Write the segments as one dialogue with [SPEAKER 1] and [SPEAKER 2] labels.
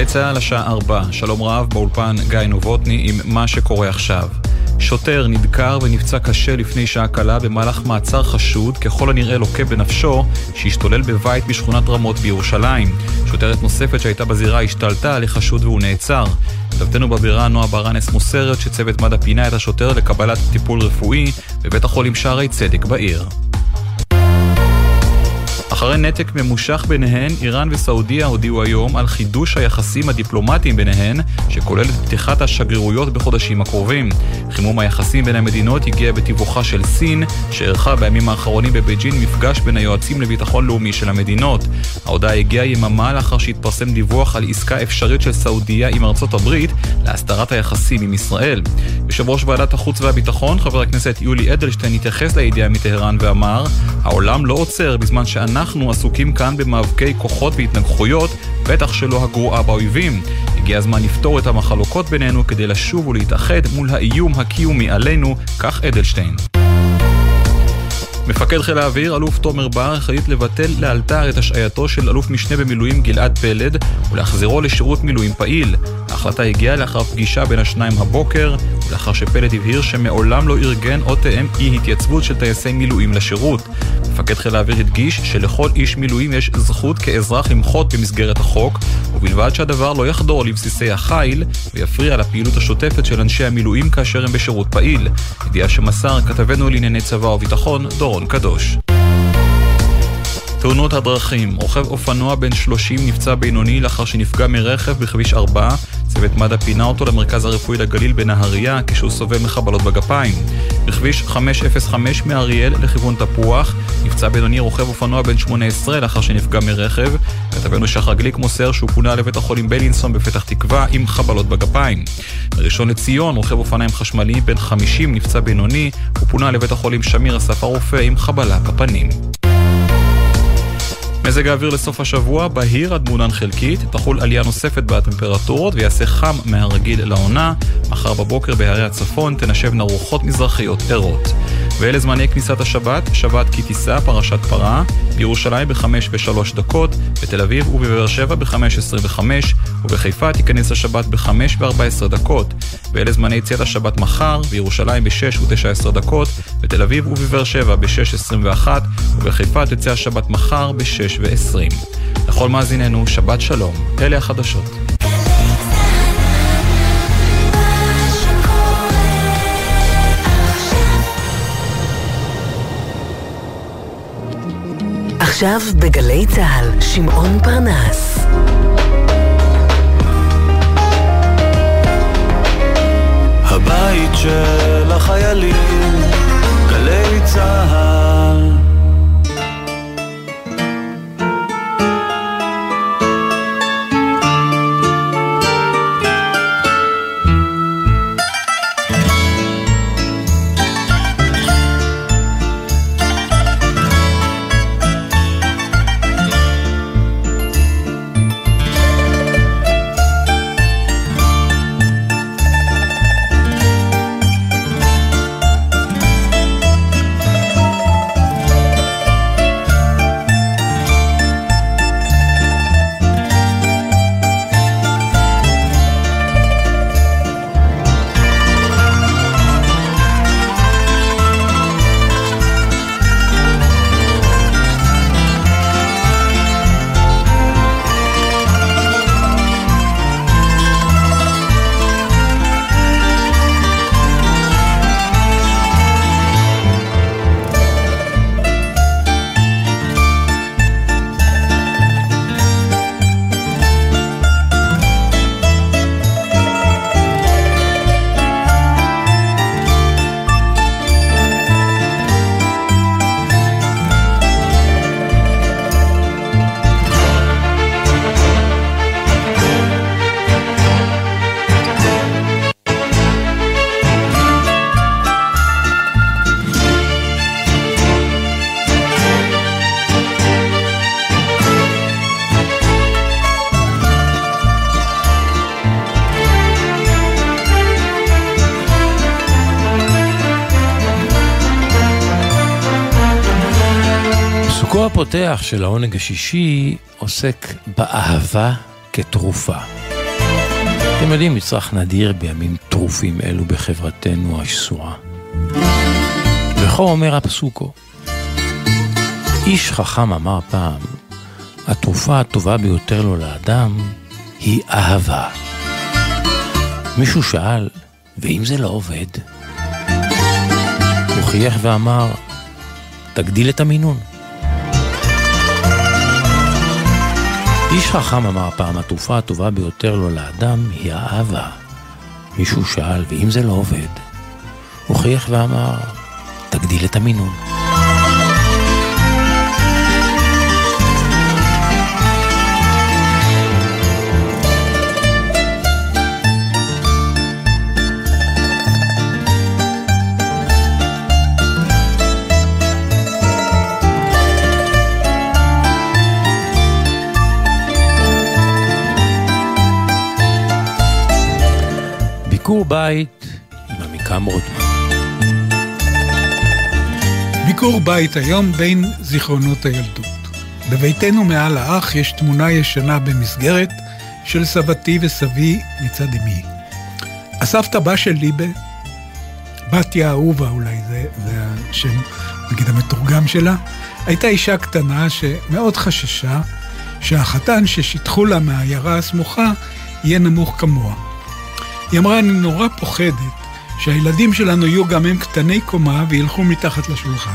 [SPEAKER 1] גלי צה"ל השעה 4, שלום רב באולפן גיא נובוטני עם מה שקורה עכשיו. שוטר נדקר ונפצע קשה לפני שעה קלה במהלך מעצר חשוד, ככל הנראה לוקה בנפשו, שהשתולל בבית בשכונת רמות בירושלים. שוטרת נוספת שהייתה בזירה השתלטה על החשוד והוא נעצר. כתבתנו בבירה נועה ברנס מוסרת שצוות מד"א פינה את השוטר לקבלת טיפול רפואי בבית החולים שערי צדק בעיר. אחרי נתק ממושך ביניהן, איראן וסעודיה הודיעו היום על חידוש היחסים הדיפלומטיים ביניהן, שכולל את פתיחת השגרירויות בחודשים הקרובים. חימום היחסים בין המדינות הגיע בתיווכה של סין, שערכה בימים האחרונים בבייג'ין מפגש בין היועצים לביטחון לאומי של המדינות. ההודעה הגיעה יממה לאחר שהתפרסם דיווח על עסקה אפשרית של סעודיה עם ארצות הברית להסדרת היחסים עם ישראל. יושב ראש ועדת החוץ והביטחון, חבר הכנסת יולי אדלשטיין, התייחס לידיעה מטהרן ואמר, העולם לא עוצר בזמן שאנחנו אנחנו עסוקים כאן במאבקי כוחות והתנגחויות, בטח שלא הגרועה באויבים. הגיע הזמן לפתור את המחלוקות בינינו כדי לשוב ולהתאחד מול האיום הקיומי עלינו, כך אדלשטיין. מפקד חיל האוויר, אלוף תומר בר, החליט לבטל לאלתר את השעייתו של אלוף משנה במילואים גלעד פלד ולהחזירו לשירות מילואים פעיל. ההחלטה הגיעה לאחר פגישה בין השניים הבוקר, ולאחר שפלד הבהיר שמעולם לא ארגן או תאם אי התייצבות של טייסי מילואים לשירות. מפקד חיל האוויר הדגיש שלכל איש מילואים יש זכות כאזרח למחות במסגרת החוק, ובלבד שהדבר לא יחדור לבסיסי החיל ויפריע לפעילות השוטפת של אנשי המילואים כאשר הם בשירות פעיל. ידיעה שמסר כתבנו לענייני צבא וביטחון, דורון קדוש. תאונות הדרכים, רוכב אופנוע בן 30 נפצע בינוני לאחר שנפגע מרכב בכביש 4 צוות מד"א פינה אותו למרכז הרפואי לגליל בנהריה כשהוא סובל מחבלות בגפיים. בכביש 505 מאריאל לכיוון תפוח נפצע בינוני רוכב אופנוע בן 18 לאחר שנפגע מרכב. כתבנו שחר גליק מוסר שהוא פונה לבית החולים בלינסון בפתח תקווה עם חבלות בגפיים. בראשון לציון רוכב אופניים חשמלי בן 50 נפצע בינוני ופונה לבית החולים שמיר אסף הרופא עם חבלה בפנים. מזג האוויר לסוף השבוע, בהיר עד מעונן חלקית, תחול עלייה נוספת בטמפרטורות ויעשה חם מהרגיל לעונה. מחר בבוקר בהרי הצפון תנשבנה רוחות מזרחיות ערות. ואלה זמני כניסת השבת, שבת כי תישא, פרשת פרה, בירושלים ב-5 ו-3 דקות, בתל אביב ובבאר שבע ב-5.25, ובחיפה תיכנס השבת ב-5 ו-14 דקות. ואלה זמני יציאת השבת מחר, בירושלים ב-6 ו-19 דקות, בתל אביב ובבאר שבע ב-6.21, ובחיפה תצא השבת מחר ב-6 ו-20. לכל מאזיננו, שבת שלום. אלה החדשות.
[SPEAKER 2] עכשיו בגלי צה"ל, שמעון פרנס.
[SPEAKER 3] הבית של החיילים, גלי צה"ל
[SPEAKER 4] הפותח של העונג השישי עוסק באהבה כתרופה. אתם יודעים, מצרך נדיר בימים טרופים אלו בחברתנו השסועה. וכה אומר הפסוקו, איש חכם אמר פעם, התרופה הטובה ביותר לו לאדם היא אהבה. מישהו שאל, ואם זה לא עובד? הוא חייך ואמר, תגדיל את המינון. איש חכם אמר פעם, התרופה הטובה ביותר לו לאדם היא האהבה. מישהו שאל, ואם זה לא עובד? הוא חייך ואמר, תגדיל את המינון. בית עם עמיקם רוטמן.
[SPEAKER 5] ביקור בית היום בין זיכרונות הילדות. בביתנו מעל האח יש תמונה ישנה במסגרת של סבתי וסבי מצד אמי. הסבתא בא של ליבה, בתיה אהובה אולי, זה, זה השם, נגיד, המתורגם שלה, הייתה אישה קטנה שמאוד חששה שהחתן ששיטחו לה מהעיירה הסמוכה יהיה נמוך כמוה. היא אמרה, אני נורא פוחדת שהילדים שלנו יהיו גם הם קטני קומה וילכו מתחת לשולחן.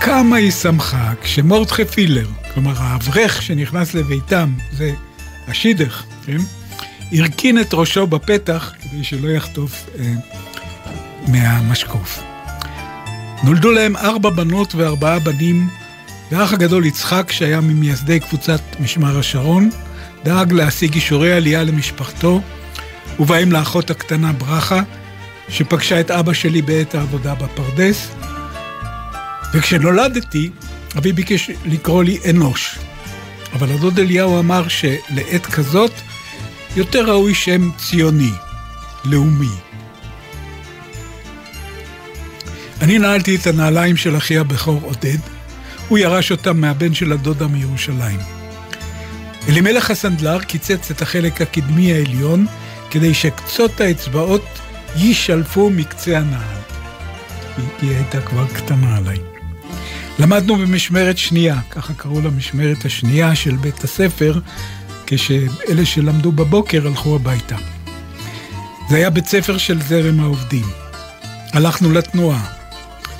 [SPEAKER 5] כמה היא שמחה כשמורדכי פילר, כלומר האברך שנכנס לביתם, זה השידך, כן? הרכין את ראשו בפתח כדי שלא יחטוף אה, מהמשקוף. נולדו להם ארבע בנות וארבעה בנים, והאח הגדול יצחק, שהיה ממייסדי קבוצת משמר השרון, דאג להשיג אישורי עלייה למשפחתו, ובהם לאחות הקטנה ברכה, שפגשה את אבא שלי בעת העבודה בפרדס. וכשנולדתי, אבי ביקש לקרוא לי אנוש. אבל הדוד אליהו אמר שלעת כזאת יותר ראוי שם ציוני, לאומי. אני נעלתי את הנעליים של אחי הבכור עודד, הוא ירש אותם מהבן של הדודה מירושלים. אלימלך הסנדלר קיצץ את החלק הקדמי העליון כדי שקצות האצבעות יישלפו מקצה הנעל. היא, הייתה כבר קטנה עליי. למדנו במשמרת שנייה, ככה קראו למשמרת השנייה של בית הספר, כשאלה שלמדו בבוקר הלכו הביתה. זה היה בית ספר של זרם העובדים. הלכנו לתנועה.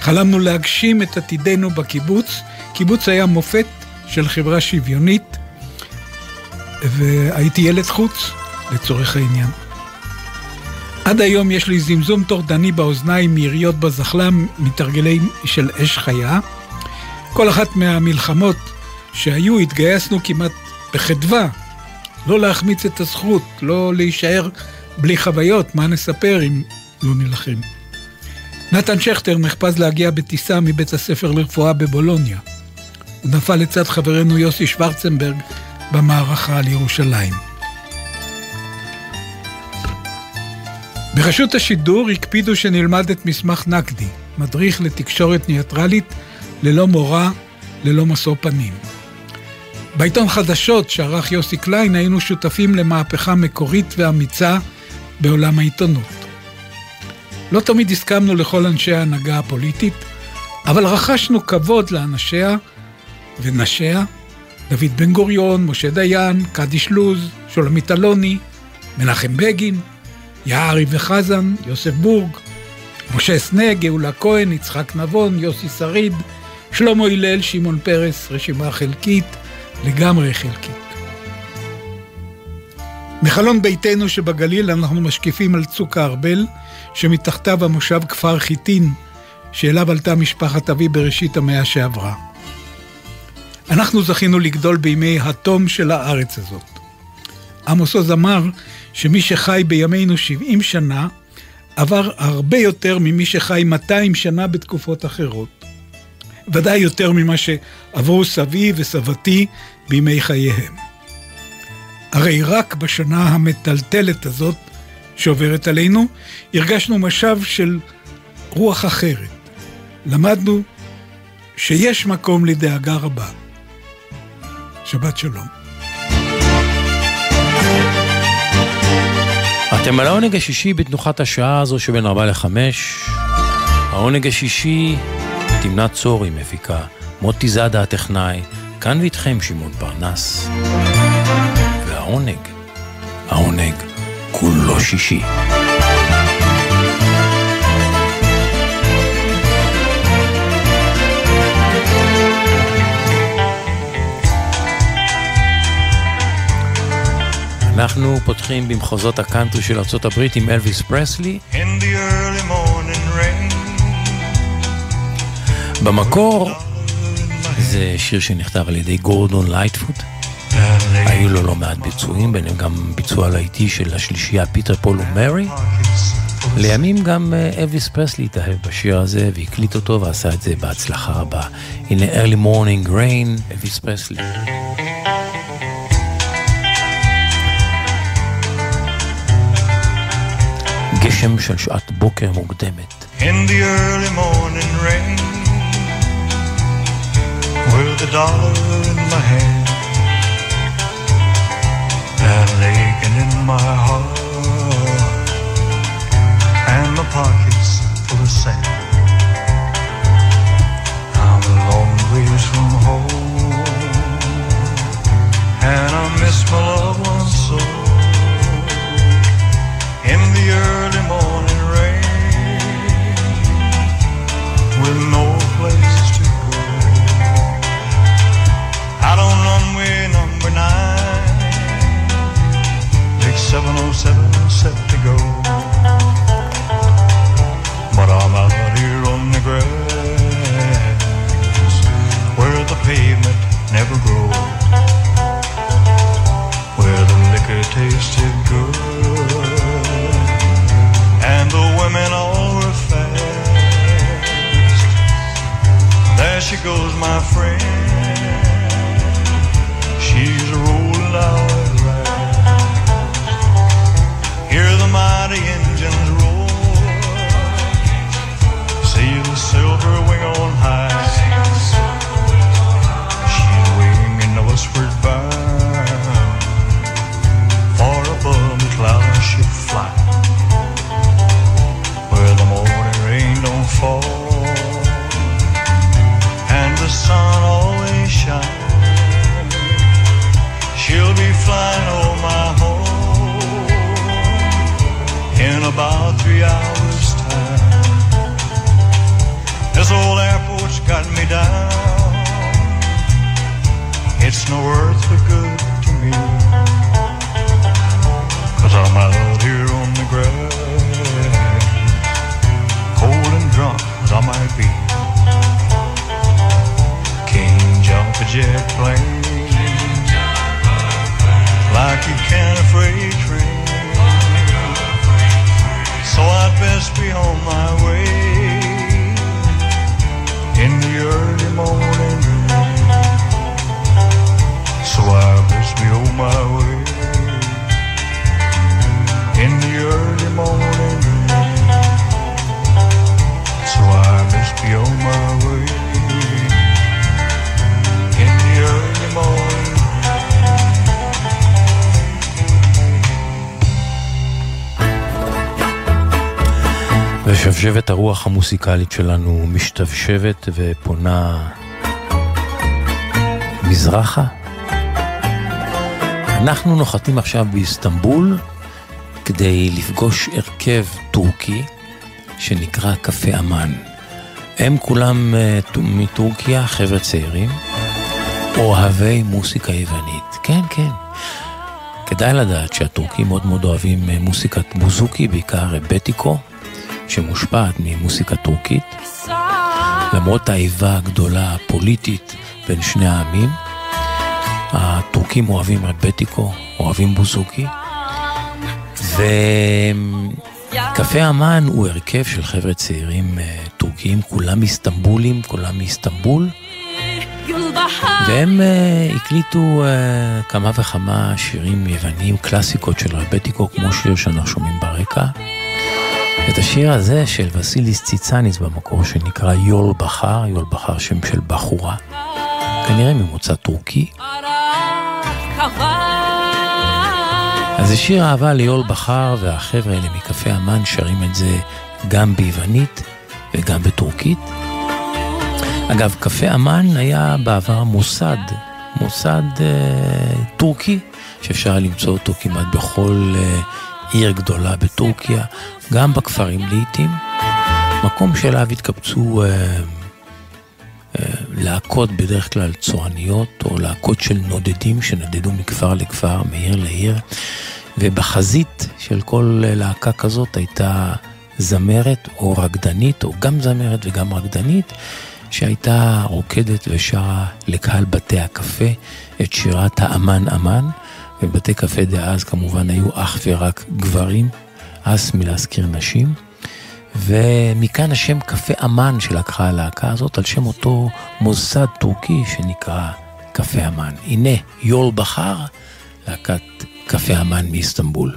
[SPEAKER 5] חלמנו להגשים את עתידנו בקיבוץ. קיבוץ היה מופת של חברה שוויונית, והייתי ילד חוץ, לצורך העניין. עד היום יש לי זמזום טורדני באוזניים מיריות בזחלם, מתרגלי של אש חיה. כל אחת מהמלחמות שהיו, התגייסנו כמעט בחדווה. לא להחמיץ את הזכות, לא להישאר בלי חוויות, מה נספר אם לא נילחם. נתן שכטר נחפז להגיע בטיסה מבית הספר לרפואה בבולוניה. הוא נפל לצד חברנו יוסי שוורצנברג במערכה על ירושלים. ברשות השידור הקפידו שנלמד את מסמך נקדי, מדריך לתקשורת ניטרלית ללא מורא, ללא משוא פנים. בעיתון חדשות שערך יוסי קליין היינו שותפים למהפכה מקורית ואמיצה בעולם העיתונות. לא תמיד הסכמנו לכל אנשי ההנהגה הפוליטית, אבל רכשנו כבוד לאנשיה ונשיה, דוד בן גוריון, משה דיין, קדיש לוז, שולמית אלוני, מנחם בגין, יערי וחזן, יוסף בורג, משה סנה, גאולה כהן, יצחק נבון, יוסי שריד, שלמה הלל, שמעון פרס, רשימה חלקית, לגמרי חלקית. מחלון ביתנו שבגליל אנחנו משקיפים על צוק הארבל, שמתחתיו המושב כפר חיטין, שאליו עלתה משפחת אבי בראשית המאה שעברה. אנחנו זכינו לגדול בימי התום של הארץ הזאת. עמוס עוז אמר שמי שחי בימינו 70 שנה, עבר הרבה יותר ממי שחי 200 שנה בתקופות אחרות. ודאי יותר ממה שעברו סבי וסבתי בימי חייהם. הרי רק בשנה המטלטלת הזאת שעוברת עלינו, הרגשנו משב של רוח אחרת. למדנו שיש מקום לדאגה רבה. שבת שלום.
[SPEAKER 6] אתם על העונג השישי בתנוחת השעה הזו שבין 4 ל-5. העונג השישי, תמנת צורי מפיקה, מוטי זאדה הטכנאי, כאן ואיתכם שמעון פרנס. והעונג, העונג כולו שישי. אנחנו פותחים במחוזות הקאנטרי של ארה"ב עם אלוויס פרסלי. במקור זה שיר שנכתב על ידי גורדון לייטפוט. היו לו לא מעט ביצועים, ביניהם גם ביצוע להיטי של השלישייה פיטר פול ומרי. לימים גם אה, אלוויס פרסלי התאהב בשיר הזה והקליט אותו ועשה את זה בהצלחה רבה. הנה early morning rain, אלוויס פרסלי. גשם של שעת בוקר מוקדמת. In the early morning rain With a dollar in my hand And aching in my heart And my pockets full of sand I'm a long ways from home And I miss my loved ones so In the early morning rain with no place to go. Out on runway number nine, big 707 set to go. But I'm out here on the grass where the pavement never grows, where the liquor tasted good and the women all were fast. There she goes, my friend. She's rolling out at last. Hear the mighty engines roar. See the silver wing on high. She's winging westward bound. Three hours' time. This old airport's got me down. It's no earth but good to me. Cause I'm out here on the grass cold and drunk as I might be. Can't jump a jet plane like you can a freight train. So I'd best be on my way in the early morning. So I best be on my way in the early morning. So I must be on my way in the early morning. ושבשבת הרוח המוסיקלית שלנו משתבשבת ופונה מזרחה. אנחנו נוחתים עכשיו באיסטנבול כדי לפגוש הרכב טורקי שנקרא קפה אמן. הם כולם uh, מטורקיה, חבר'ה צעירים, אוהבי מוסיקה יוונית. כן, כן. כדאי לדעת שהטורקים מאוד מאוד אוהבים uh, מוסיקת בוזוקי, בעיקר בטיקו, שמושפעת ממוסיקה טורקית. למרות האיבה הגדולה הפוליטית בין שני העמים, הטורקים אוהבים רבטיקו, אוהבים בוזוקי. ו... קפה אמן הוא הרכב של חבר'ה צעירים uh, טורקיים, כולם איסטנבולים, כולם מאיסטנבול, והם uh, הקליטו uh, כמה וכמה שירים יוונים, קלאסיקות של רבטיקו, כמו שיר שאנחנו שומעים ברקע. את השיר הזה של וסיליס ציצניס במקור שנקרא יול בחר, יול בחר שם של בחורה, כנראה ממוצא טורקי.
[SPEAKER 4] אז זה שיר אהבה ליאול בחר, והחבר'ה האלה מקפה אמן שרים את זה גם ביוונית וגם בטורקית. אגב, קפה אמן היה בעבר מוסד, מוסד אה, טורקי, שאפשר למצוא אותו כמעט בכל אה, עיר גדולה בטורקיה, גם בכפרים לעיתים. מקום שאליו התקבצו אה, אה, להקות בדרך כלל צועניות, או להקות של נודדים שנדדו מכפר לכפר, מעיר לעיר, ובחזית של כל להקה כזאת הייתה זמרת או רקדנית, או גם זמרת וגם רקדנית, שהייתה רוקדת ושרה לקהל בתי הקפה את שירת האמן אמן, ובתי קפה דאז כמובן היו אך ורק גברים, אס מלהזכיר נשים. ומכאן השם קפה אמן שלקחה הלהקה הזאת, על שם אותו מוסד טורקי שנקרא קפה אמן. הנה, יול בחר, להקת קפה אמן מאיסטנבול.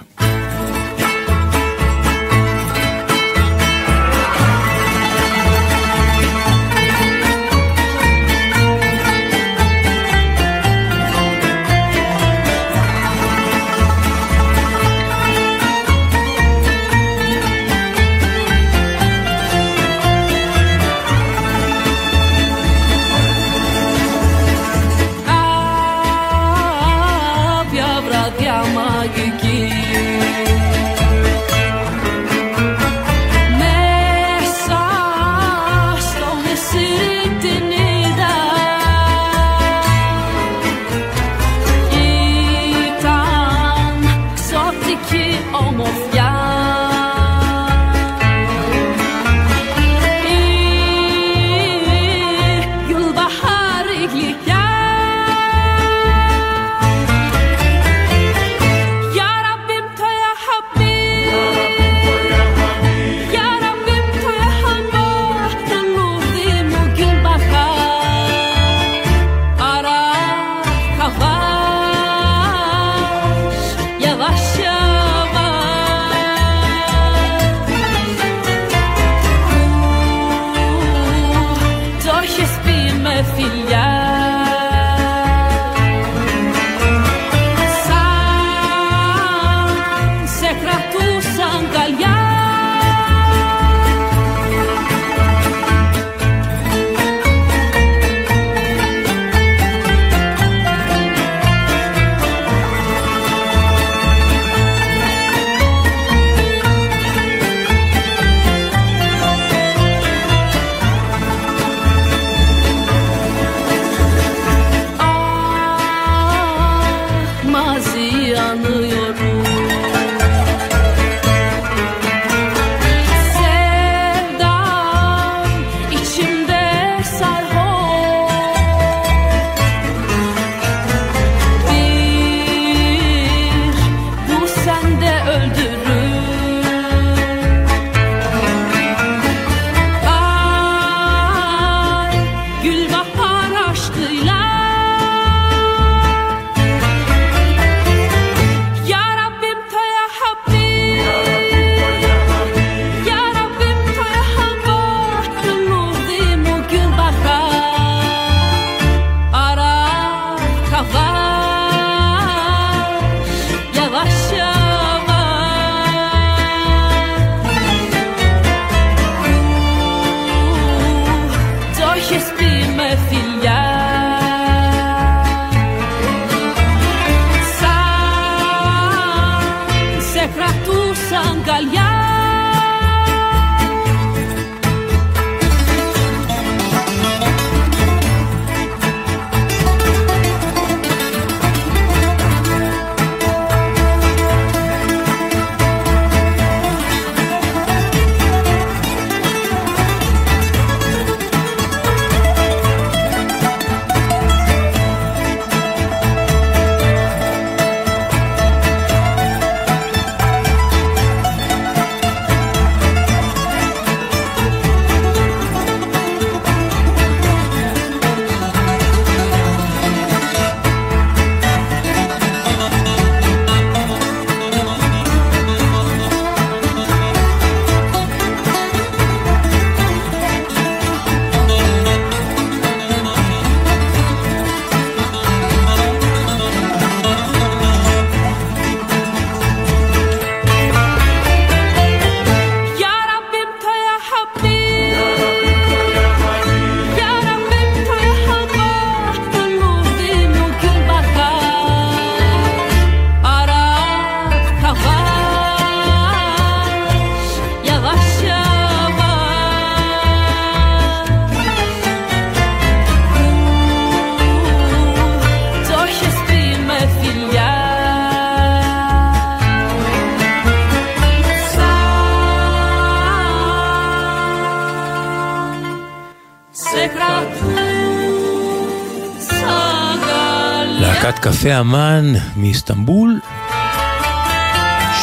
[SPEAKER 4] קפה אמן מאיסטנבול,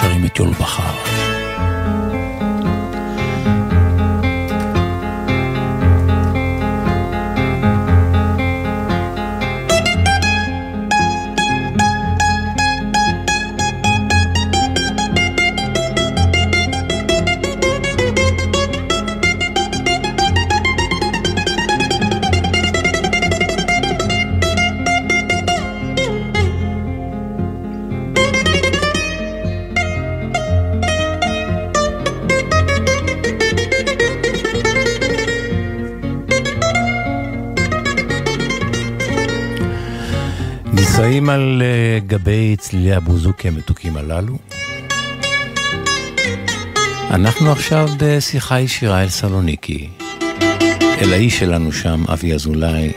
[SPEAKER 4] שרים את יול בחר. נישאים על אה, גבי צלילי הבוזוקי המתוקים הללו. אנחנו עכשיו בשיחה ישירה אל סלוניקי, אל האיש שלנו שם, אבי אזולאי.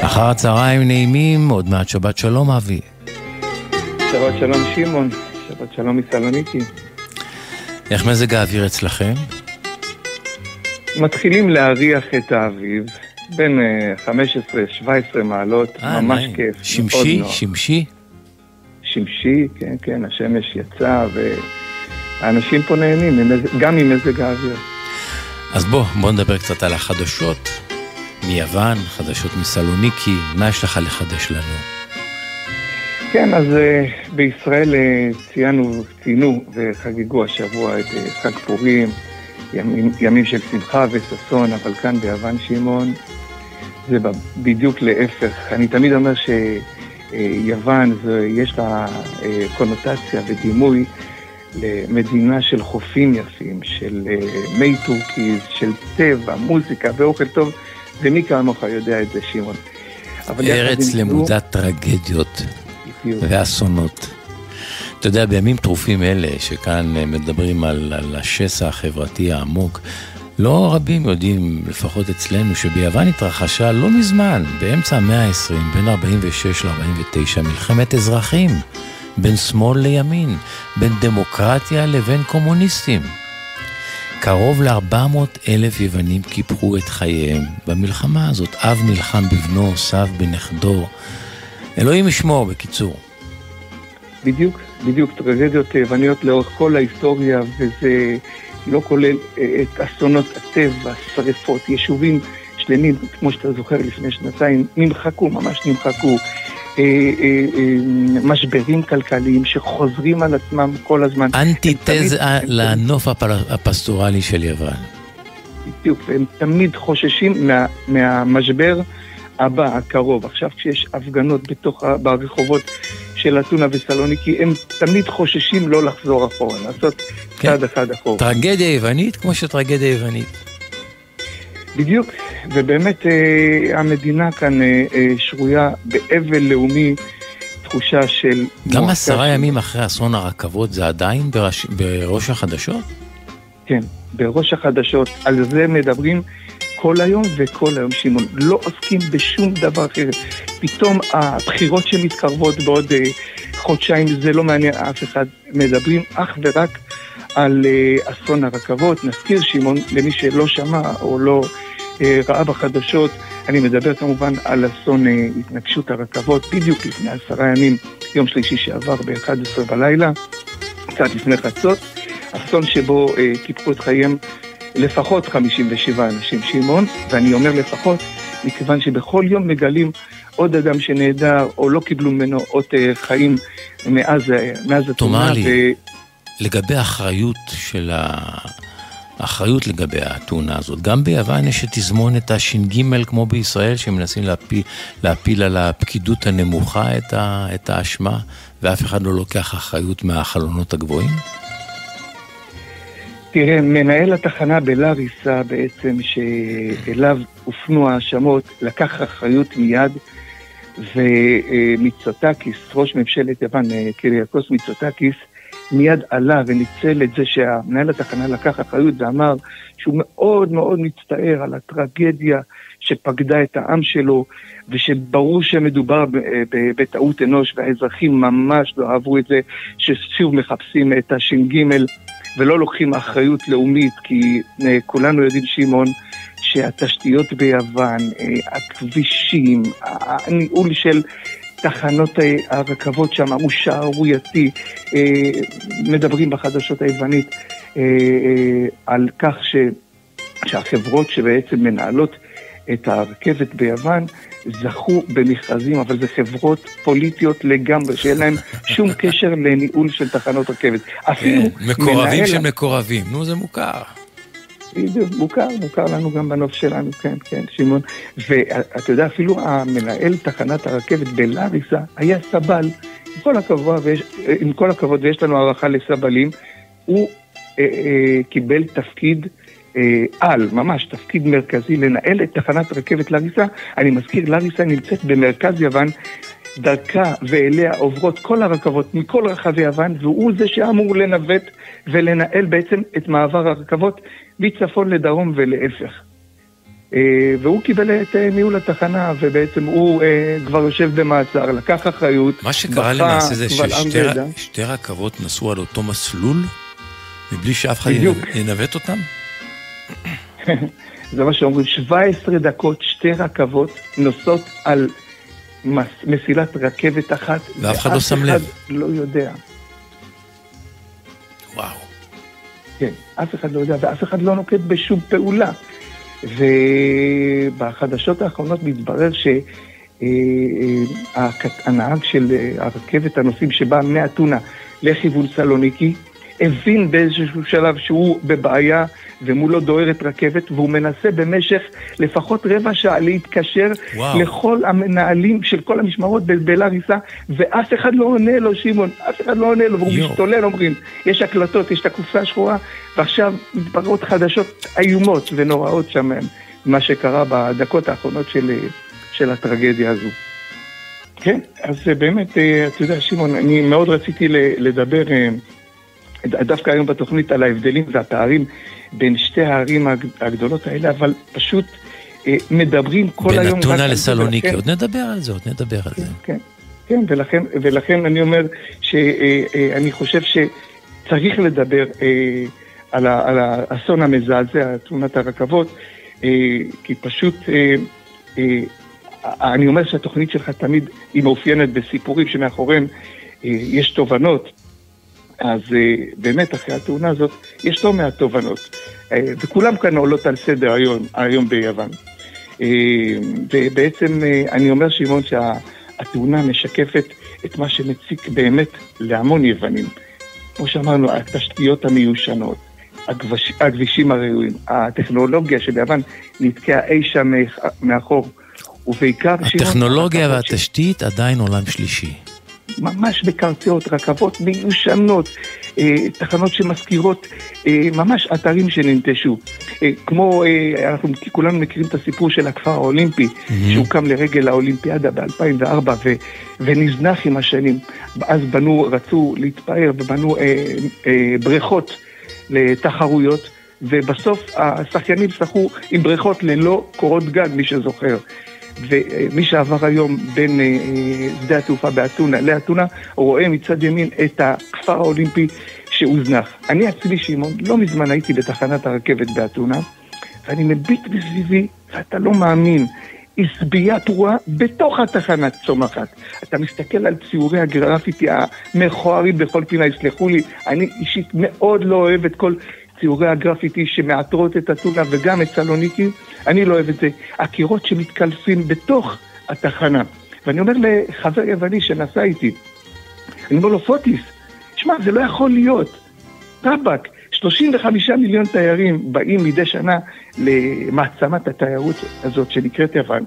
[SPEAKER 4] אחר הצהריים נעימים, עוד מעט שבת שלום, אבי.
[SPEAKER 7] שבת שלום, שמעון. שבת שלום מסלוניקי.
[SPEAKER 4] איך מזג האוויר אצלכם?
[SPEAKER 7] מתחילים להריח את האביב. בין 15-17 אה, מעלות, 아, אה, ממש נעים. כיף.
[SPEAKER 4] שמשי? שמשי?
[SPEAKER 7] שמשי, כן, כן, השמש יצא והאנשים פה נהנים, גם ממזג האוויר.
[SPEAKER 4] אז בוא, בוא נדבר קצת על החדשות מיוון, חדשות מסלוניקי, מה יש לך לחדש לנו?
[SPEAKER 7] כן, אז uh, בישראל ציינו, ציינו וחגגו השבוע את חג פורים, ימים, ימים של שמחה וששון, אבל כאן ביוון שמעון זה בדיוק להפך. אני תמיד אומר שיוון, זה, יש לה אה, קונוטציה ודימוי למדינה של חופים יפים, של אה, מי טורקיז, של טבע, מוזיקה ואוכל טוב, ומי כמוך יודע את זה, שמעון.
[SPEAKER 4] ארץ למודת טרגדיות ואסונות. אתה יודע, בימים טרופים אלה, שכאן מדברים על, על השסע החברתי העמוק, לא רבים יודעים, לפחות אצלנו, שביוון התרחשה לא מזמן, באמצע המאה ה-20, בין 46 ל-49, מלחמת אזרחים, בין שמאל לימין, בין דמוקרטיה לבין קומוניסטים. קרוב ל-400 אלף יוונים קיפחו את חייהם במלחמה הזאת. אב נלחם בבנו, סב בנכדו. אלוהים ישמור, בקיצור.
[SPEAKER 7] בדיוק, בדיוק, טרגדיות יווניות לאורך כל ההיסטוריה, וזה... לא כולל אה, את אסונות הטבע, שרפות, יישובים שלמים, כמו שאתה זוכר לפני שנתיים, נמחקו, ממש נמחקו. אה, אה, משברים כלכליים שחוזרים על עצמם כל הזמן.
[SPEAKER 4] אנטיתזה לנוף הפסטורלי של יוון.
[SPEAKER 7] בדיוק, והם תמיד חוששים מה, מהמשבר הבא, הקרוב. עכשיו כשיש הפגנות בתוך, ברחובות של אתונה וסלוניקי, הם תמיד חוששים לא לחזור אחורה, לעשות כן. צעד אחד אחורה.
[SPEAKER 4] טרגדיה יוונית כמו שטרגדיה יוונית.
[SPEAKER 7] בדיוק, ובאמת אה, המדינה כאן אה, אה, שרויה באבל לאומי, תחושה של...
[SPEAKER 4] גם עשרה ש... ימים אחרי אסון הרכבות זה עדיין בראש, בראש החדשות?
[SPEAKER 7] כן, בראש החדשות, על זה מדברים כל היום וכל היום, שמעון. לא עוסקים בשום דבר אחר. פתאום הבחירות שמתקרבות בעוד uh, חודשיים, זה לא מעניין אף אחד. מדברים אך ורק על uh, אסון הרכבות. נזכיר, שמעון, למי שלא שמע או לא uh, ראה בחדשות, אני מדבר כמובן על אסון התנגשות הרכבות, בדיוק לפני עשרה ימים, יום שלישי שעבר ב-11 בלילה, קצת לפני חצות. אסון שבו קיפחו את חייהם לפחות 57 אנשים, שמעון, ואני אומר לפחות, מכיוון שבכל יום מגלים עוד אדם שנעדר או לא קיבלו ממנו אות אה, חיים מאז, מאז התאונה.
[SPEAKER 4] תאמר לי, ו... לגבי האחריות של ה... האחריות לגבי התאונה הזאת. גם ביוון יש את תזמונת הש"ג כמו בישראל, שמנסים להפיל, להפיל על הפקידות הנמוכה את, ה, את האשמה, ואף אחד לא לוקח אחריות מהחלונות הגבוהים?
[SPEAKER 7] תראה, מנהל התחנה בלאריסה בעצם, שאליו הופנו האשמות, לקח אחריות מיד, ומיצוטקיס, ראש ממשלת יוון, אה, קיריאקוס מיצוטקיס, מיד עלה וניצל את זה שהמנהל התחנה לקח אחריות ואמר שהוא מאוד מאוד מצטער על הטרגדיה שפקדה את העם שלו, ושברור שמדובר בטעות אנוש, והאזרחים ממש לא אהבו את זה, ששוב מחפשים את הש"ג ולא לוקחים אחריות לאומית, כי אה, כולנו יודעים, שמעון, שהתשתיות ביוון, אה, הכבישים, הניהול של תחנות הרכבות שם הוא שערורייתי. מדברים בחדשות היוונית על כך ש... שהחברות שבעצם מנהלות את הרכבת ביוון זכו במכרזים, אבל זה חברות פוליטיות לגמרי, שאין להם שום קשר לניהול של תחנות רכבת.
[SPEAKER 4] אפילו כן, מקורבים מנהל... של מקורבים, נו זה מוכר.
[SPEAKER 7] בדיוק, מוכר, מוכר לנו גם בנוף שלנו, כן, כן, שמעון. ואתה יודע, אפילו המנהל תחנת הרכבת בלאריסה היה סבל, עם כל הכבוד, ויש, עם כל הכבוד, ויש לנו הערכה לסבלים, הוא אה, אה, קיבל תפקיד על, ממש תפקיד מרכזי, לנהל את תחנת רכבת לאריסה. אני מזכיר, לאריסה נמצאת במרכז יוון, דרכה ואליה עוברות כל הרכבות מכל רחבי יוון, והוא זה שאמור לנווט ולנהל בעצם את מעבר הרכבות מצפון לדרום ולהפך. אה, והוא קיבל את אה, ניהול התחנה, ובעצם הוא כבר יושב במעצר, לקח אחריות.
[SPEAKER 4] מה שקרה למעשה זה ששתי רכבות נסעו על אותו מסלול, מבלי שאף אחד ינווט אותם?
[SPEAKER 7] זה מה שאומרים, 17 דקות, שתי רכבות נוסעות על מס, מסילת רכבת אחת,
[SPEAKER 4] ואף אחד לא שם לב.
[SPEAKER 7] לא יודע.
[SPEAKER 4] וואו.
[SPEAKER 7] כן, אף אחד לא יודע, ואף אחד לא נוקט בשום פעולה. ובחדשות האחרונות מתברר שהנהג אה, של אה, הרכבת הנוסעים שבא מאתונה לכיוון סלוניקי, הבין באיזשהו שלב שהוא בבעיה ומולו דוהרת רכבת, והוא מנסה במשך לפחות רבע שעה להתקשר וואו. לכל המנהלים של כל המשמרות בלאריסה, ואף אחד לא עונה לו, שמעון, אף אחד לא עונה לו, והוא משתולל, אומרים, יש הקלטות, יש את הקופסה השחורה, ועכשיו מתבררות חדשות איומות ונוראות שם, מה שקרה בדקות האחרונות של, של הטרגדיה הזו. כן, אז באמת, אה, אתה יודע, שמעון, אני מאוד רציתי לדבר... דווקא היום בתוכנית על ההבדלים והפערים בין שתי הערים הגדולות האלה, אבל פשוט אה, מדברים כל היום...
[SPEAKER 4] בין אתונה לסלוניקי, כן. עוד נדבר על זה, עוד נדבר על
[SPEAKER 7] כן,
[SPEAKER 4] זה.
[SPEAKER 7] כן, כן, ולכן, ולכן אני אומר שאני אה, אה, חושב שצריך לדבר על, ה, על האסון המזעזע, תאונת הרכבות, כי פשוט... אני אומר שהתוכנית שלך תמיד היא מאופיינת בסיפורים שמאחוריהם יש תובנות, אז אה, באמת, אחרי התאונה הזאת, יש לא מעט תובנות. אה, וכולם כאן עולות על סדר היום, היום ביוון. אה, ובעצם אני אומר, שמעון, שהתאונה משקפת את מה שמציק באמת להמון יוונים. כמו שאמרנו, התשתיות המיושנות, הכבש, הכבישים הראויים, הטכנולוגיה שביוון נתקעה אי שם מאחור, ובעיקר...
[SPEAKER 4] הטכנולוגיה והתשתית עדיין עולם שלישי.
[SPEAKER 7] ממש בקרציות, רכבות מיושנות, אה, תחנות שמזכירות אה, ממש אתרים שננטשו. אה, כמו, אה, אנחנו כולנו מכירים את הסיפור של הכפר האולימפי, mm-hmm. שהוקם לרגל האולימפיאדה ב-2004 ו, ונזנח עם השנים. אז בנו, רצו להתפאר ובנו אה, אה, בריכות לתחרויות. ובסוף השחיינים שחו עם בריכות ללא קורות גג, מי שזוכר. ומי שעבר היום בין אה, שדה התעופה באתונה לאתונה, רואה מצד ימין את הכפר האולימפי שהוזנח. אני עצמי, שמעון, לא מזמן הייתי בתחנת הרכבת באתונה, ואני מביט מסביבי, ואתה לא מאמין. עשבייה פרועה בתוך התחנה צומחת. אתה מסתכל על ציורי הגרפיטי המכוערים בכל פינה, יסלחו לי, אני אישית מאוד לא אוהב את כל ציורי הגרפיטי שמעטרות את אתונה וגם את סלוניקי, אני לא אוהב את זה. הקירות שמתקלפים בתוך התחנה. ואני אומר לחבר יווני שנסע איתי, אני אומר לו, פוטיס, שמע, זה לא יכול להיות. טבק, 35 מיליון תיירים באים מדי שנה למעצמת התיירות הזאת שנקראת יוון.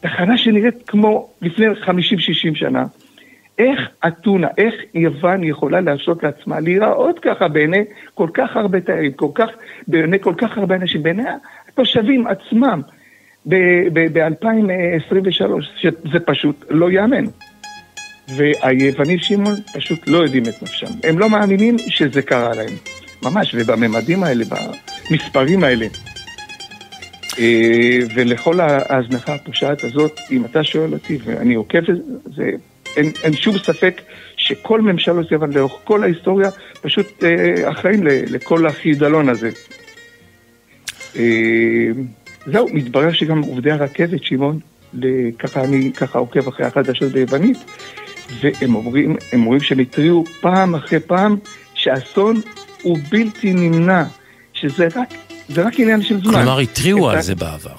[SPEAKER 7] תחנה שנראית כמו לפני 50-60 שנה. איך אתונה, איך יוון יכולה להרשות לעצמה להיראות ככה בעיני כל כך הרבה תיירים, כל כך, בעיני כל כך הרבה אנשים, בעיני התושבים עצמם ב-2023, שזה פשוט לא ייאמן. והיוונים שמעון פשוט לא יודעים את נפשם. הם לא מאמינים שזה קרה להם. ממש, ובממדים האלה, במספרים האלה. אה, ולכל ההזנחה הפושעת הזאת, אם אתה שואל אותי, ואני עוקב, זה אין, אין שום ספק שכל ממשלות יוון לאורך כל ההיסטוריה פשוט אה, אחראים לכל החידלון הזה. אה, זהו, מתברר שגם עובדי הרכבת, שמעון, ככה אני ככה עוקב אחרי החדשות ביוונית, והם אומרים, הם אומרים שהם התריעו פעם אחרי פעם שהאסון הוא בלתי נמנע, שזה רק, רק עניין של זמן.
[SPEAKER 4] כלומר, התריעו על זה בעבר.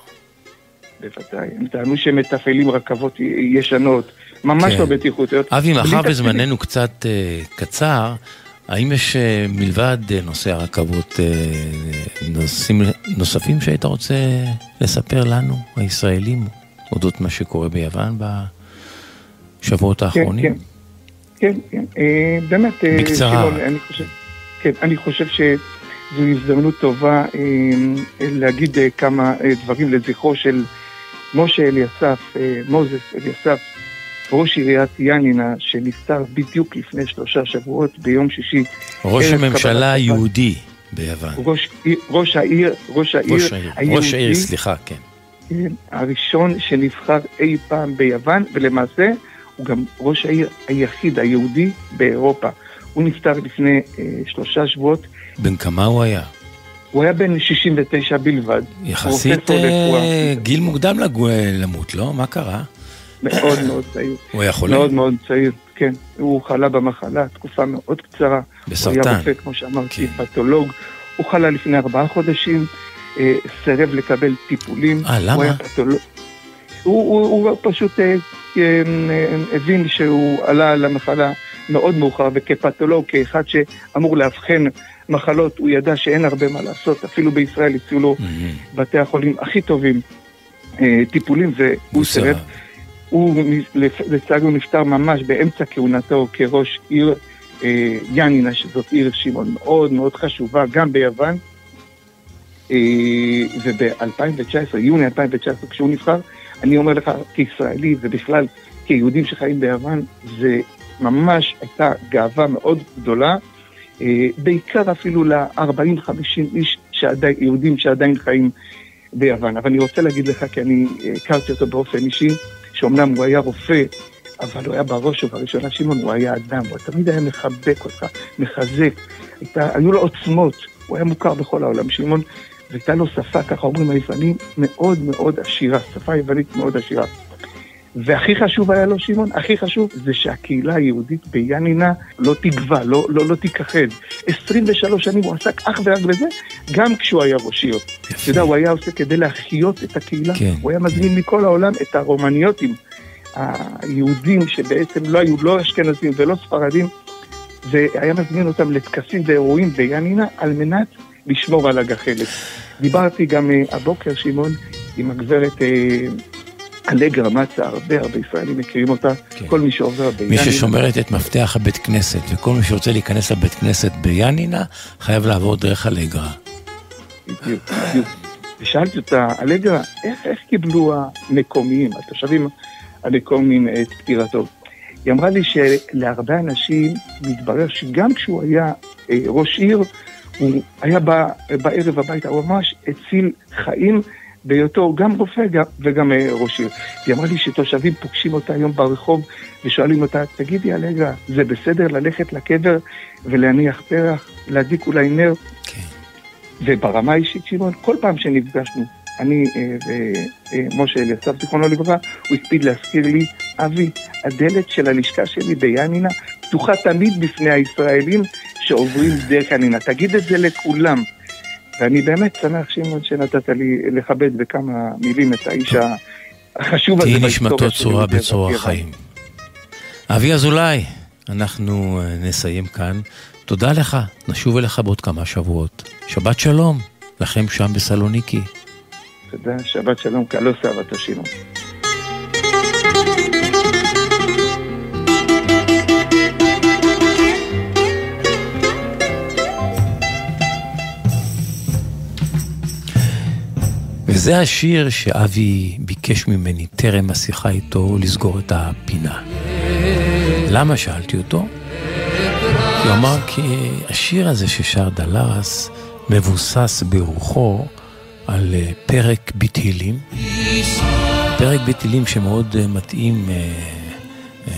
[SPEAKER 7] בוודאי, הם טענו שהם מתפעלים רכבות ישנות, ממש
[SPEAKER 4] כן.
[SPEAKER 7] לא בטיחותיות.
[SPEAKER 4] אבי,
[SPEAKER 7] בלי
[SPEAKER 4] מאחר. וזמננו קצת אה, קצר, האם יש אה, מלבד אה, נושא הרכבות אה, נושאים נוספים שהיית רוצה לספר לנו, הישראלים, אודות מה שקורה ביוון בשבועות האחרונים?
[SPEAKER 7] כן. כן, כן, אה, באמת, אה,
[SPEAKER 4] בקצרה.
[SPEAKER 7] שמעון, אני חושב, כן, אני חושב שזו הזדמנות טובה אה, להגיד אה, כמה אה, דברים לזכרו של משה אליסף, אה, מוזס אליסף, ראש עיריית ינינה, שנפטר בדיוק לפני שלושה שבועות ביום שישי.
[SPEAKER 4] ראש הממשלה היהודי ביוון.
[SPEAKER 7] ראש, ראש העיר, ראש העיר,
[SPEAKER 4] ראש העיר, ראש העיר, סליחה, כן.
[SPEAKER 7] כן, הראשון שנבחר אי פעם ביוון, ולמעשה הוא גם ראש העיר היחיד היהודי באירופה. הוא נפטר לפני אה, שלושה שבועות,
[SPEAKER 4] בן כמה הוא היה?
[SPEAKER 7] הוא היה בן 69 בלבד.
[SPEAKER 4] יחסית. אה, גיל מוקדם למות, לא? מה קרה?
[SPEAKER 7] מאוד מאוד צעיר.
[SPEAKER 4] הוא היה חולה?
[SPEAKER 7] מאוד מאוד צעיר, כן. הוא חלה במחלה תקופה מאוד קצרה. הוא
[SPEAKER 4] בסרטן.
[SPEAKER 7] היה רופא, כמו שאמרתי,
[SPEAKER 4] כן.
[SPEAKER 7] פתולוג. הוא חלה לפני ארבעה חודשים, אה, סירב לקבל טיפולים.
[SPEAKER 4] אה, למה?
[SPEAKER 7] הוא היה פתולוג. הוא, הוא, הוא פשוט אה, אה, הבין שהוא עלה למחלה מאוד מאוחר, וכפתולוג, כאחד שאמור לאבחן מחלות, הוא ידע שאין הרבה מה לעשות. אפילו בישראל הציעו לו
[SPEAKER 4] מהמם.
[SPEAKER 7] בתי החולים הכי טובים אה, טיפולים, והוא
[SPEAKER 4] הוא
[SPEAKER 7] סירב. הוא לצערי הוא נפטר ממש באמצע כהונתו כראש עיר אה, ינינה, שזאת עיר שמעון מאוד מאוד חשובה, גם ביוון. אה, וב-2019, יוני 2019, כשהוא נבחר, אני אומר לך, כישראלי ובכלל כיהודים שחיים ביוון, זה ממש הייתה גאווה מאוד גדולה, אה, בעיקר אפילו ל-40-50 איש שעדיין, יהודים שעדיין חיים ביוון. אבל אני רוצה להגיד לך, כי אני הכרתי אותו באופן אישי, שאומנם הוא היה רופא, אבל הוא היה בראש ובראשונה, שמעון, הוא היה אדם, הוא תמיד היה מחבק אותך, מחזק, הייתה, היו לו עוצמות, הוא היה מוכר בכל העולם, שמעון, והייתה לו שפה, ככה אומרים היוונים, מאוד מאוד עשירה, שפה יוונית מאוד עשירה. והכי חשוב היה לו, שמעון, הכי חשוב, זה שהקהילה היהודית ביאנינה לא תגווע, לא, לא, לא תיכחד. 23 שנים הוא עסק אך ורק בזה, גם כשהוא היה ראש עיר. אתה יודע, הוא היה עושה כדי להחיות את הקהילה.
[SPEAKER 4] כן,
[SPEAKER 7] הוא היה מזמין מכל העולם את הרומניוטים, היהודים שבעצם לא היו לא אשכנזים ולא ספרדים, והיה מזמין אותם לטקסים ואירועים ביאנינה על מנת לשמור על הגחלת. דיברתי גם אה, הבוקר, שמעון, עם הגברת אה, אלגרה מצה, הרבה הרבה ישראלים מכירים אותה,
[SPEAKER 4] כן.
[SPEAKER 7] כל מי שעובר
[SPEAKER 4] מי
[SPEAKER 7] ביאנינה.
[SPEAKER 4] ששומרת את מפתח הבית כנסת, וכל מי שרוצה להיכנס לבית כנסת ביאנינה, חייב לעבור דרך אלגרה.
[SPEAKER 7] בדיוק, בדיוק. ושאלתי אותה, אלגרה, איך, איך קיבלו המקומיים, התושבים המקומיים את פטירתו? היא אמרה לי שלהרבה אנשים מתברר שגם כשהוא היה אה, ראש עיר, הוא היה בא בערב הביתה, הוא ממש הציל חיים בהיותו גם רופא גם, וגם אה, ראש עיר. היא אמרה לי שתושבים פוגשים אותה היום ברחוב ושואלים אותה, תגידי אלגרה, זה בסדר ללכת לקבר ולהניח פרח, להדליק אולי נר?
[SPEAKER 4] כן.
[SPEAKER 7] וברמה האישית, שמעון, כל פעם שנפגשנו, אני אה, ומשה אליסף, זיכרונו לברכה, הוא הקפיד להזכיר לי, אבי, הדלת של הלשכה שלי ביאנינה פתוחה תמיד בפני הישראלים שעוברים דרך יאנינה. תגיד את זה לכולם. ואני באמת שמח, שמעון, שנתת לי לכבד בכמה מילים את האיש החשוב הזה.
[SPEAKER 4] תהי נשמתו בצרור
[SPEAKER 7] יוון.
[SPEAKER 4] החיים. אבי אזולאי, אנחנו אה, נסיים כאן. תודה לך, נשוב אליך בעוד כמה שבועות. שבת שלום לכם שם בסלוניקי.
[SPEAKER 7] תודה, שבת שלום, קלוס אהבתו שמעון.
[SPEAKER 4] וזה השיר שאבי ביקש ממני טרם השיחה איתו לסגור את הפינה. למה שאלתי אותו? הוא אמר כי השיר הזה ששר דלרס מבוסס ברוחו על אה, פרק בתהילים. פרק בתהילים שמאוד אה, מתאים אה, אה,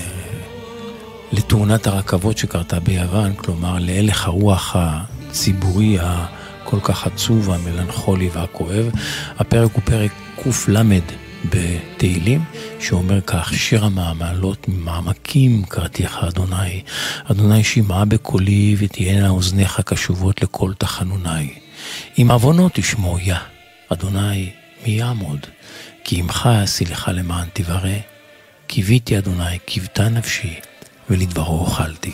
[SPEAKER 4] לתאונת הרכבות שקרתה ביוון, כלומר להלך הרוח הציבורי הכל כך עצוב, המלנכולי והכואב. הפרק הוא פרק קל בתהילים, שאומר כך, שיר המעמלות ממעמקים קראתיך אדוני, אדוני שמעה בקולי ותהיינה אוזניך קשובות לכל תחנוני. אם עוונות תשמעו יה, אדוני מי יעמוד? כי עמך אסילך למען תברא. קיוויתי אדוני, קיוותה נפשי, ולדברו אוכלתי.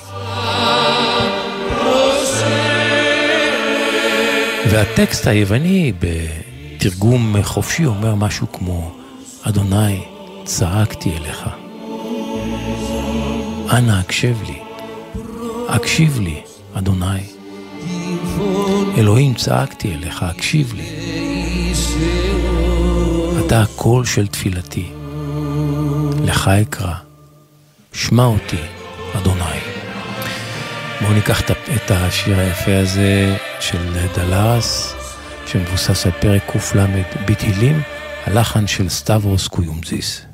[SPEAKER 4] והטקסט היווני בתרגום חופשי אומר משהו כמו, אדוני, צעקתי אליך. אנא הקשב לי, הקשיב לי, אדוני. אלוהים, צעקתי אליך, הקשיב לי. אתה הקול של תפילתי. לך אקרא, שמע אותי, אדוני. בואו ניקח את השיר היפה הזה של דלרס, שמבוסס על פרק קל בתהילים, הלחן של סטברוס קויומזיס.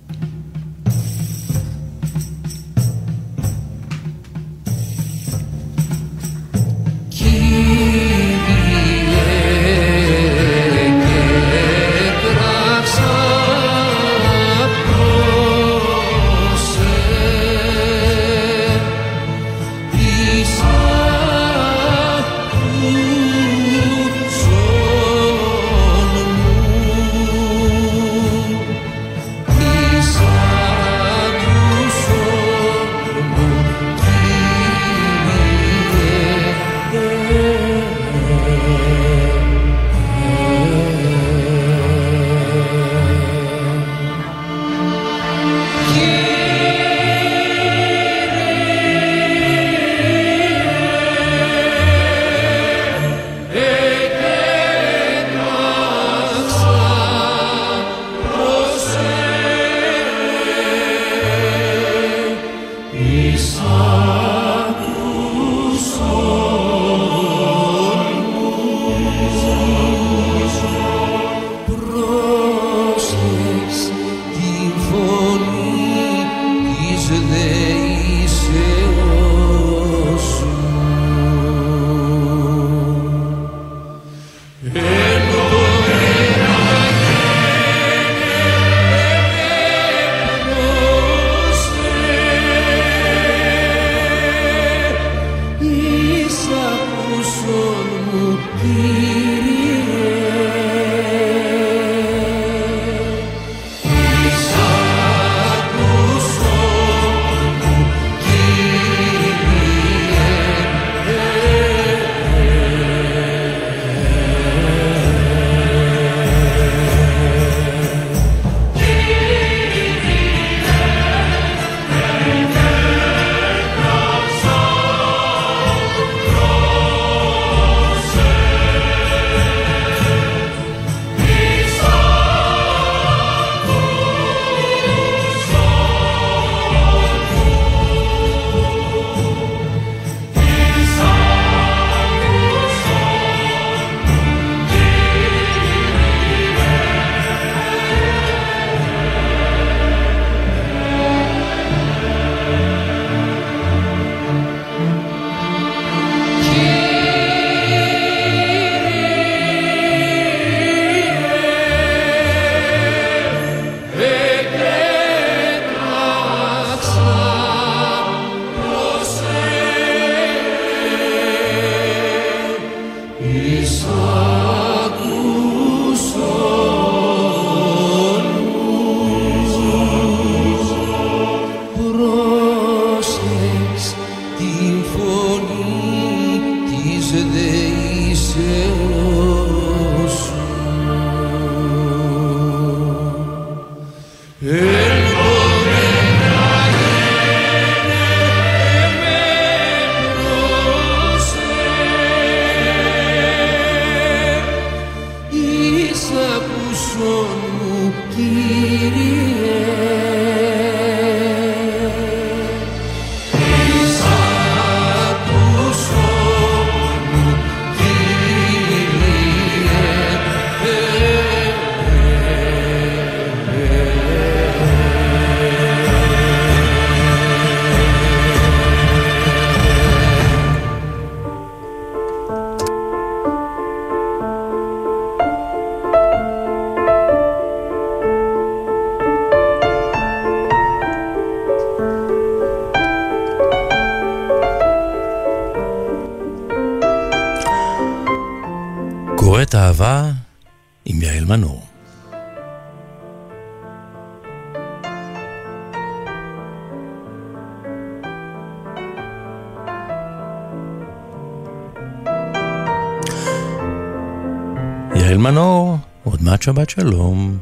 [SPEAKER 4] יעל מנור, עוד מעט שבת שלום.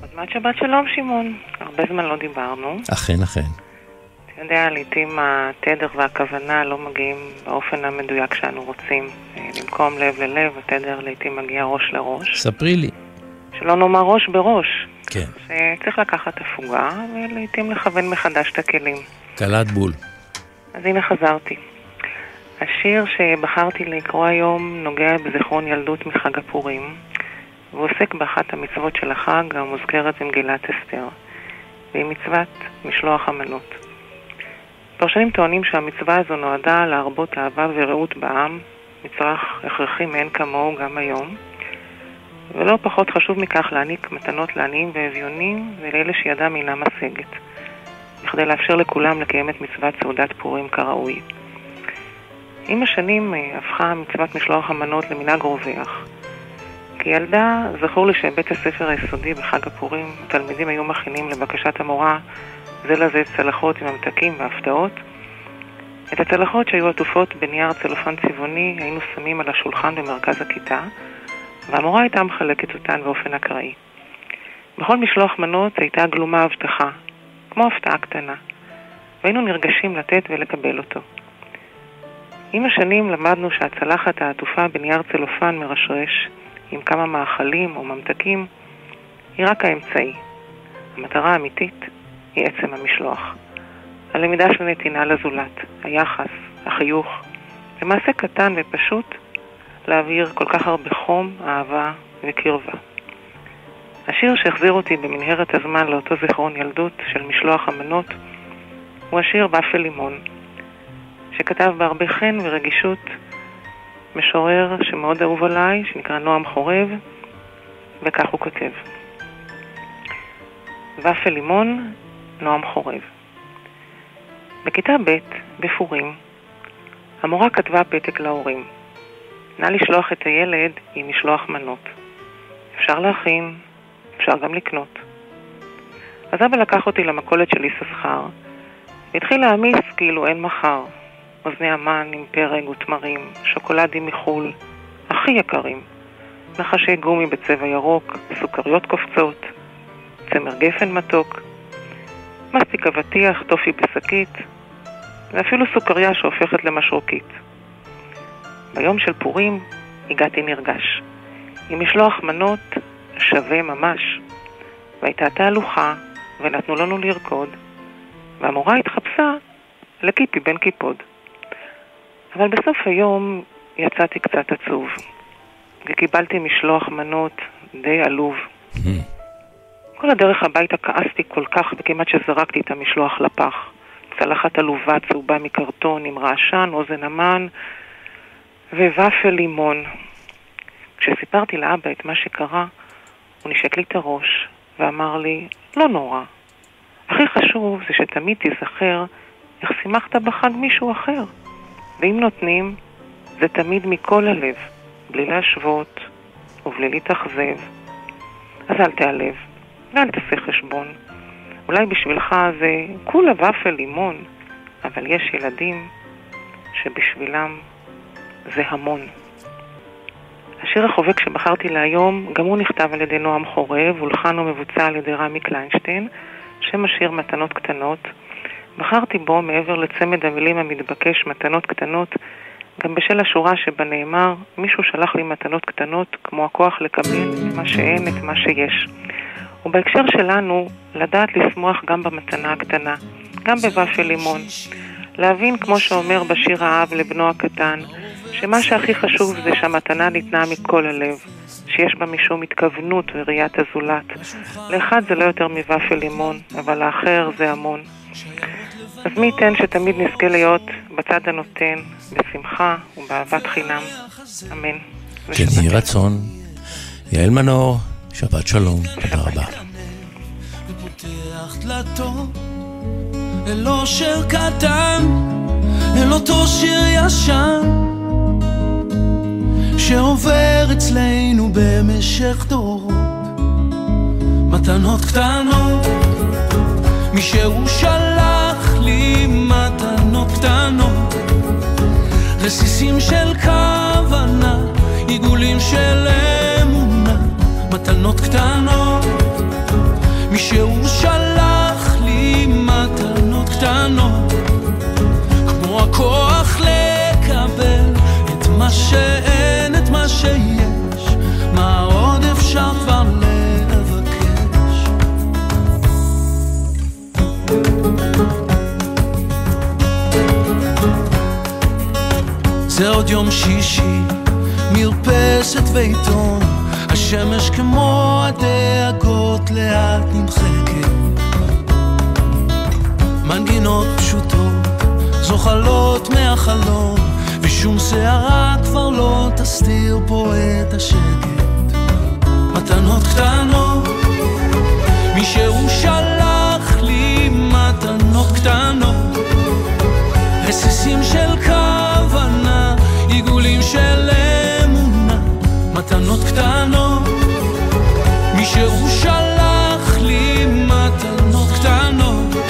[SPEAKER 8] עוד מעט שבת שלום, שמעון. הרבה זמן לא דיברנו.
[SPEAKER 4] אכן, אכן.
[SPEAKER 8] אתה יודע, לעיתים התדר והכוונה לא מגיעים באופן המדויק שאנו רוצים. במקום לב ללב, התדר לעיתים מגיע ראש לראש.
[SPEAKER 4] ספרי לי.
[SPEAKER 8] שלא נאמר ראש בראש.
[SPEAKER 4] כן.
[SPEAKER 8] שצריך לקחת הפוגה ולעיתים לכוון מחדש את הכלים.
[SPEAKER 4] קלת בול.
[SPEAKER 8] אז הנה חזרתי. השיר שבחרתי לקרוא היום נוגע בזיכרון ילדות מחג הפורים, ועוסק באחת המצוות של החג המוזכרת במגילת אסתר, והיא מצוות משלוח המנות. פרשנים טוענים שהמצווה הזו נועדה להרבות אהבה ורעות בעם, מצרך הכרחי מאין כמוהו גם היום, ולא פחות חשוב מכך להעניק מתנות לעניים ואביונים ולאלה שידם אינה משגת, בכדי לאפשר לכולם לקיים את מצוות סעודת פורים כראוי. עם השנים אה, הפכה מצוות משלוח המנות למנהג רווח. כילדה זכור לי שבית הספר היסודי בחג הפורים, התלמידים היו מכינים לבקשת המורה זה לזה צלחות עם ממתקים והפתעות. את הצלחות שהיו עטופות בנייר צלופן צבעוני היינו שמים על השולחן במרכז הכיתה, והמורה הייתה מחלקת אותן באופן אקראי. בכל משלוח מנות הייתה גלומה הבטחה, כמו הפתעה קטנה, והיינו נרגשים לתת ולקבל אותו. עם השנים למדנו שהצלחת העטופה בנייר צלופן מרשרש, עם כמה מאכלים או ממתקים, היא רק האמצעי. המטרה האמיתית היא עצם המשלוח. הלמידה של נתינה לזולת, היחס, החיוך, למעשה קטן ופשוט להעביר כל כך הרבה חום, אהבה וקרבה. השיר שהחזיר אותי במנהרת הזמן לאותו זיכרון ילדות של משלוח המנות הוא השיר ופל לימון, שכתב בהרבה חן ורגישות משורר שמאוד אהוב עליי, שנקרא נועם חורב, וכך הוא כותב: ופל לימון, נועם חורב. בכיתה ב', בפורים, המורה כתבה פתק להורים. נא לשלוח את הילד עם משלוח מנות. אפשר להכין, אפשר גם לקנות. אז אבא לקח אותי למכולת של יששכר, והתחיל להעמיס כאילו אין מחר. אוזני המן עם פרג ותמרים, שוקולדים מחו"ל, הכי יקרים, נחשי גומי בצבע ירוק, סוכריות קופצות, צמר גפן מתוק, מסטיק אבטיח, טופי בשקית, ואפילו סוכריה שהופכת למשרוקית. ביום של פורים הגעתי נרגש, עם משלוח מנות שווה ממש, והייתה תהלוכה, ונתנו לנו לרקוד, והמורה התחפשה לקיפי בן קיפוד. אבל בסוף היום יצאתי קצת עצוב, וקיבלתי משלוח מנות די עלוב. כל הדרך הביתה כעסתי כל כך, וכמעט שזרקתי את המשלוח לפח. צלחת עלובה צהובה מקרטון עם רעשן, אוזן המן וופל לימון. כשסיפרתי לאבא את מה שקרה, הוא נשק לי את הראש ואמר לי, לא נורא. הכי חשוב זה שתמיד תיזכר איך שימחת בחג מישהו אחר. ואם נותנים, זה תמיד מכל הלב, בלי להשוות ובלי להתאכזב. אז אל תיעלב, ואל תעשה חשבון. אולי בשבילך זה כולה ופל לימון, אבל יש ילדים שבשבילם זה המון. השיר החובק שבחרתי להיום, גם הוא נכתב על ידי נועם חורב, הולחן ומבוצע על ידי רמי קליינשטיין, שם השיר מתנות קטנות. בחרתי בו, מעבר לצמד המילים המתבקש מתנות קטנות, גם בשל השורה שבה נאמר, מישהו שלח לי מתנות קטנות כמו הכוח לקבל את מה שאין, את מה שיש. ובהקשר שלנו, לדעת לשמוח גם במתנה הקטנה, גם בוואפל לימון. להבין, כמו שאומר בשיר האב לבנו הקטן, שמה שהכי חשוב זה שהמתנה ניתנה מכל הלב, שיש בה משום התכוונות וראיית הזולת. לאחד זה לא יותר מוואפל לימון, אבל לאחר זה המון. אז מי ייתן שתמיד נזכה להיות בצד הנותן, בשמחה ובאהבת חינם. אמן.
[SPEAKER 4] כן יהי רצון. יעל מנור, שבת שלום, תודה רבה.
[SPEAKER 3] אל אושר קטן, אל אותו שיר ישן שעובר אצלנו במשך דורות. מתנות קטנות, מישהו שלח קטנות, רסיסים של כוונה, עיגולים של אמונה, מתנות קטנות, מישהו שלח לי מתנות קטנות, כמו הכוח לקבל את מה שאין, את מה שיש, מה עוד אפשר זה עוד יום שישי, מרפסת ועיתון, השמש כמו הדאגות לאט נמחקת. מנגינות פשוטות, זוחלות מהחלום, ושום שערה כבר לא תסתיר פה את השקט. מתנות קטנות, מישהו שלח לי מתנות קטנות, רסיסים של עיגולים של אמונה, מתנות קטנות, מישהו שלח לי מתנות קטנות,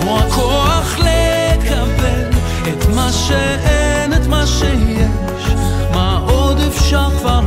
[SPEAKER 3] כמו הכוח לקבל את מה שאין, את מה שיש, מה עוד אפשר כבר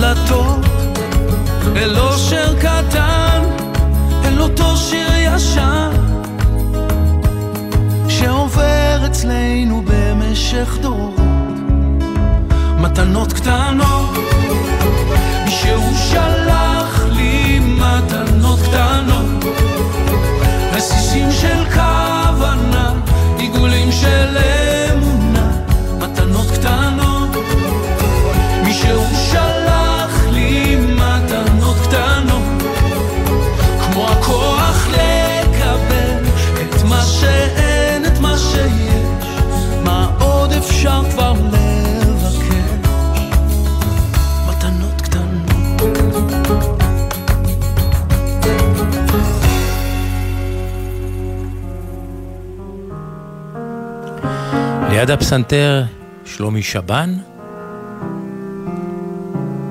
[SPEAKER 3] דלתות. אל אושר קטן, אל אותו שיר ישן, שעובר אצלנו במשך דורות. מתנות קטנות, מישהו שלח לי מתנות קטנות, רסיסים של כוונה, עיגולים של
[SPEAKER 4] ליד הפסנתר שלומי שבן,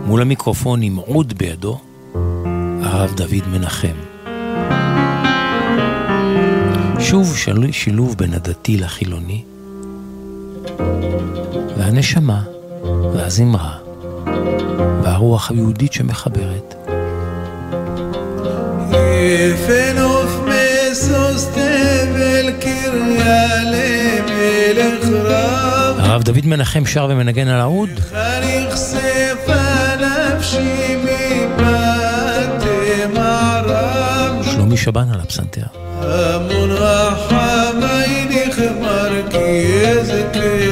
[SPEAKER 4] מול המיקרופון עם עוד בידו, הרב דוד מנחם. שוב של... שילוב בין הדתי לחילוני, והנשמה, והזמרה, והרוח היהודית שמחברת.
[SPEAKER 3] יפן עוף
[SPEAKER 4] דוד מנחם שר ומנגן על
[SPEAKER 3] מערב
[SPEAKER 4] שלומי שבן על הפסנתר.
[SPEAKER 3] המון רחמי נחמר כי אזכרקני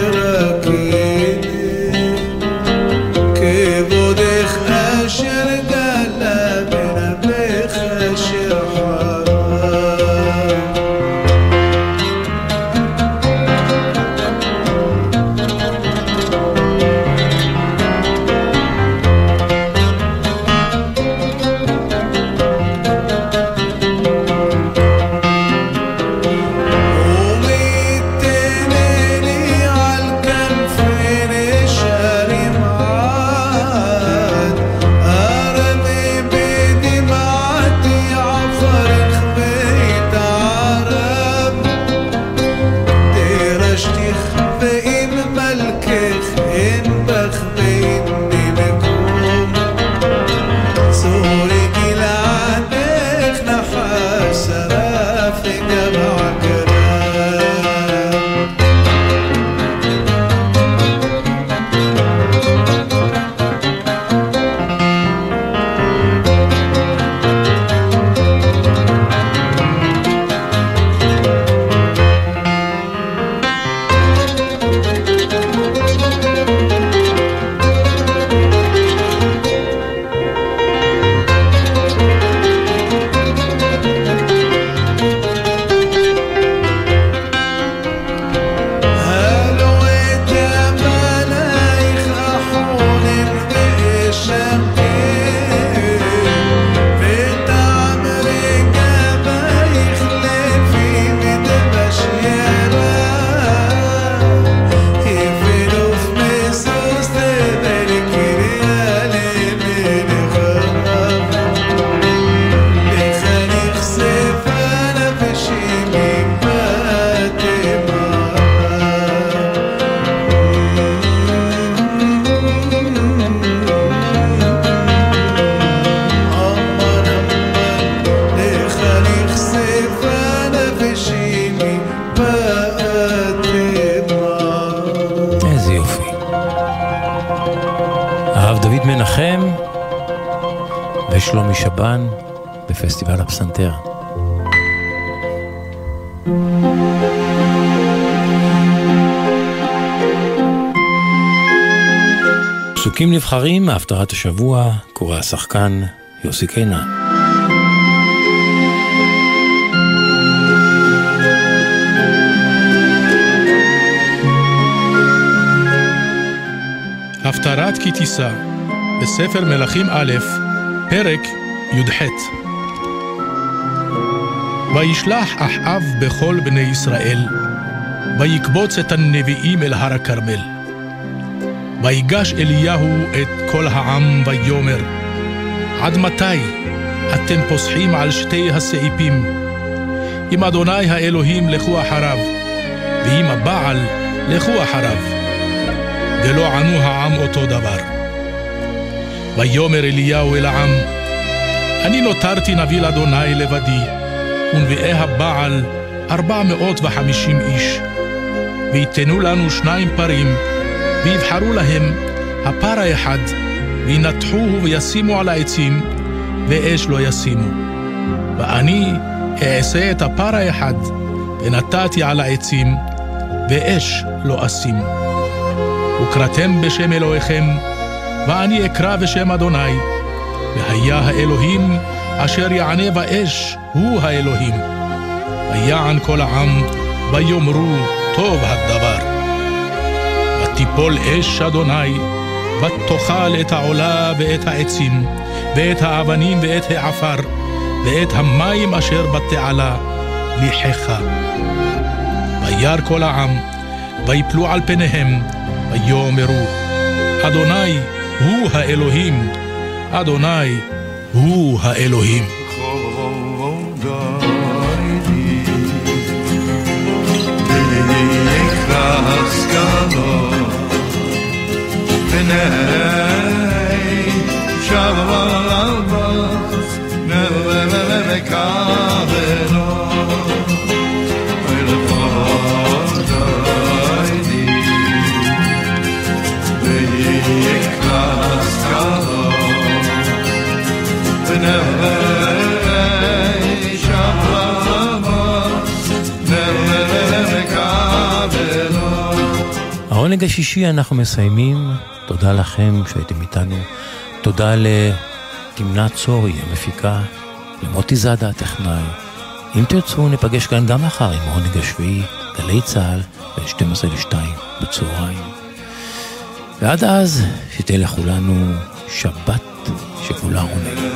[SPEAKER 4] פסוקים נבחרים מהפטרת השבוע, קורא השחקן יוסי קינן.
[SPEAKER 9] הפטרת כי תישא, בספר מלכים א', פרק י"ח. וישלח אחאב בכל בני ישראל, ויקבוץ את הנביאים אל הר הכרמל. ויגש אליהו את כל העם ויאמר, עד מתי אתם פוסחים על שתי הסעיפים? אם אדוני האלוהים לכו אחריו, ואם הבעל לכו אחריו. ולא ענו העם אותו דבר. ויאמר אליהו אל העם, אני נותרתי נביא לאדוני לבדי, ונביאי הבעל ארבע מאות וחמישים איש. ויתנו לנו שניים פרים, ויבחרו להם הפר האחד, וינתחוהו וישימו על העצים, ואש לא ישימו. ואני אעשה את הפר האחד, ונתתי על העצים, ואש לא אשימו. וקראתם בשם אלוהיכם, ואני אקרא בשם אדוני, והיה האלוהים אשר יענה באש, הוא האלוהים. ויען כל העם, ויאמרו טוב הדבר. ותיפול אש אדוני, ותאכל את העולה ואת העצים, ואת האבנים ואת העפר, ואת המים אשר בתעלה, ליחך. וירא כל העם, ויפלו על פניהם, ויאמרו, אדוני הוא האלוהים, אדוני הוא האלוהים.
[SPEAKER 4] העונג השישי אנחנו מסיימים. תודה לכם שהייתם איתנו. תודה לתמנת צורי המפיקה, למוטי זאדה הטכנאי. אם תרצו ניפגש כאן גם מחר עם העונג השביעי, גלי צה"ל, בין 12 ל-2 בצהריים. ועד אז, שתהיה לכולנו שבת שכולה עונג.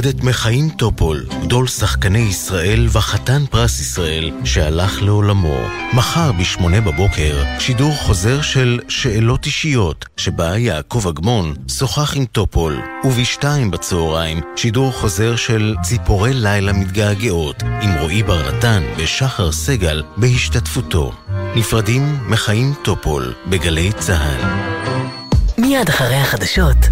[SPEAKER 10] נפרדת מחיים טופול, גדול שחקני ישראל וחתן פרס ישראל שהלך לעולמו. מחר בשמונה בבוקר, שידור חוזר של שאלות אישיות, שבה יעקב אגמון שוחח עם טופול, ובשתיים בצהריים, שידור חוזר של ציפורי לילה מתגעגעות, עם רועי בר נתן ושחר סגל בהשתתפותו. נפרדים מחיים טופול, בגלי צה"ל.
[SPEAKER 2] מיד אחרי החדשות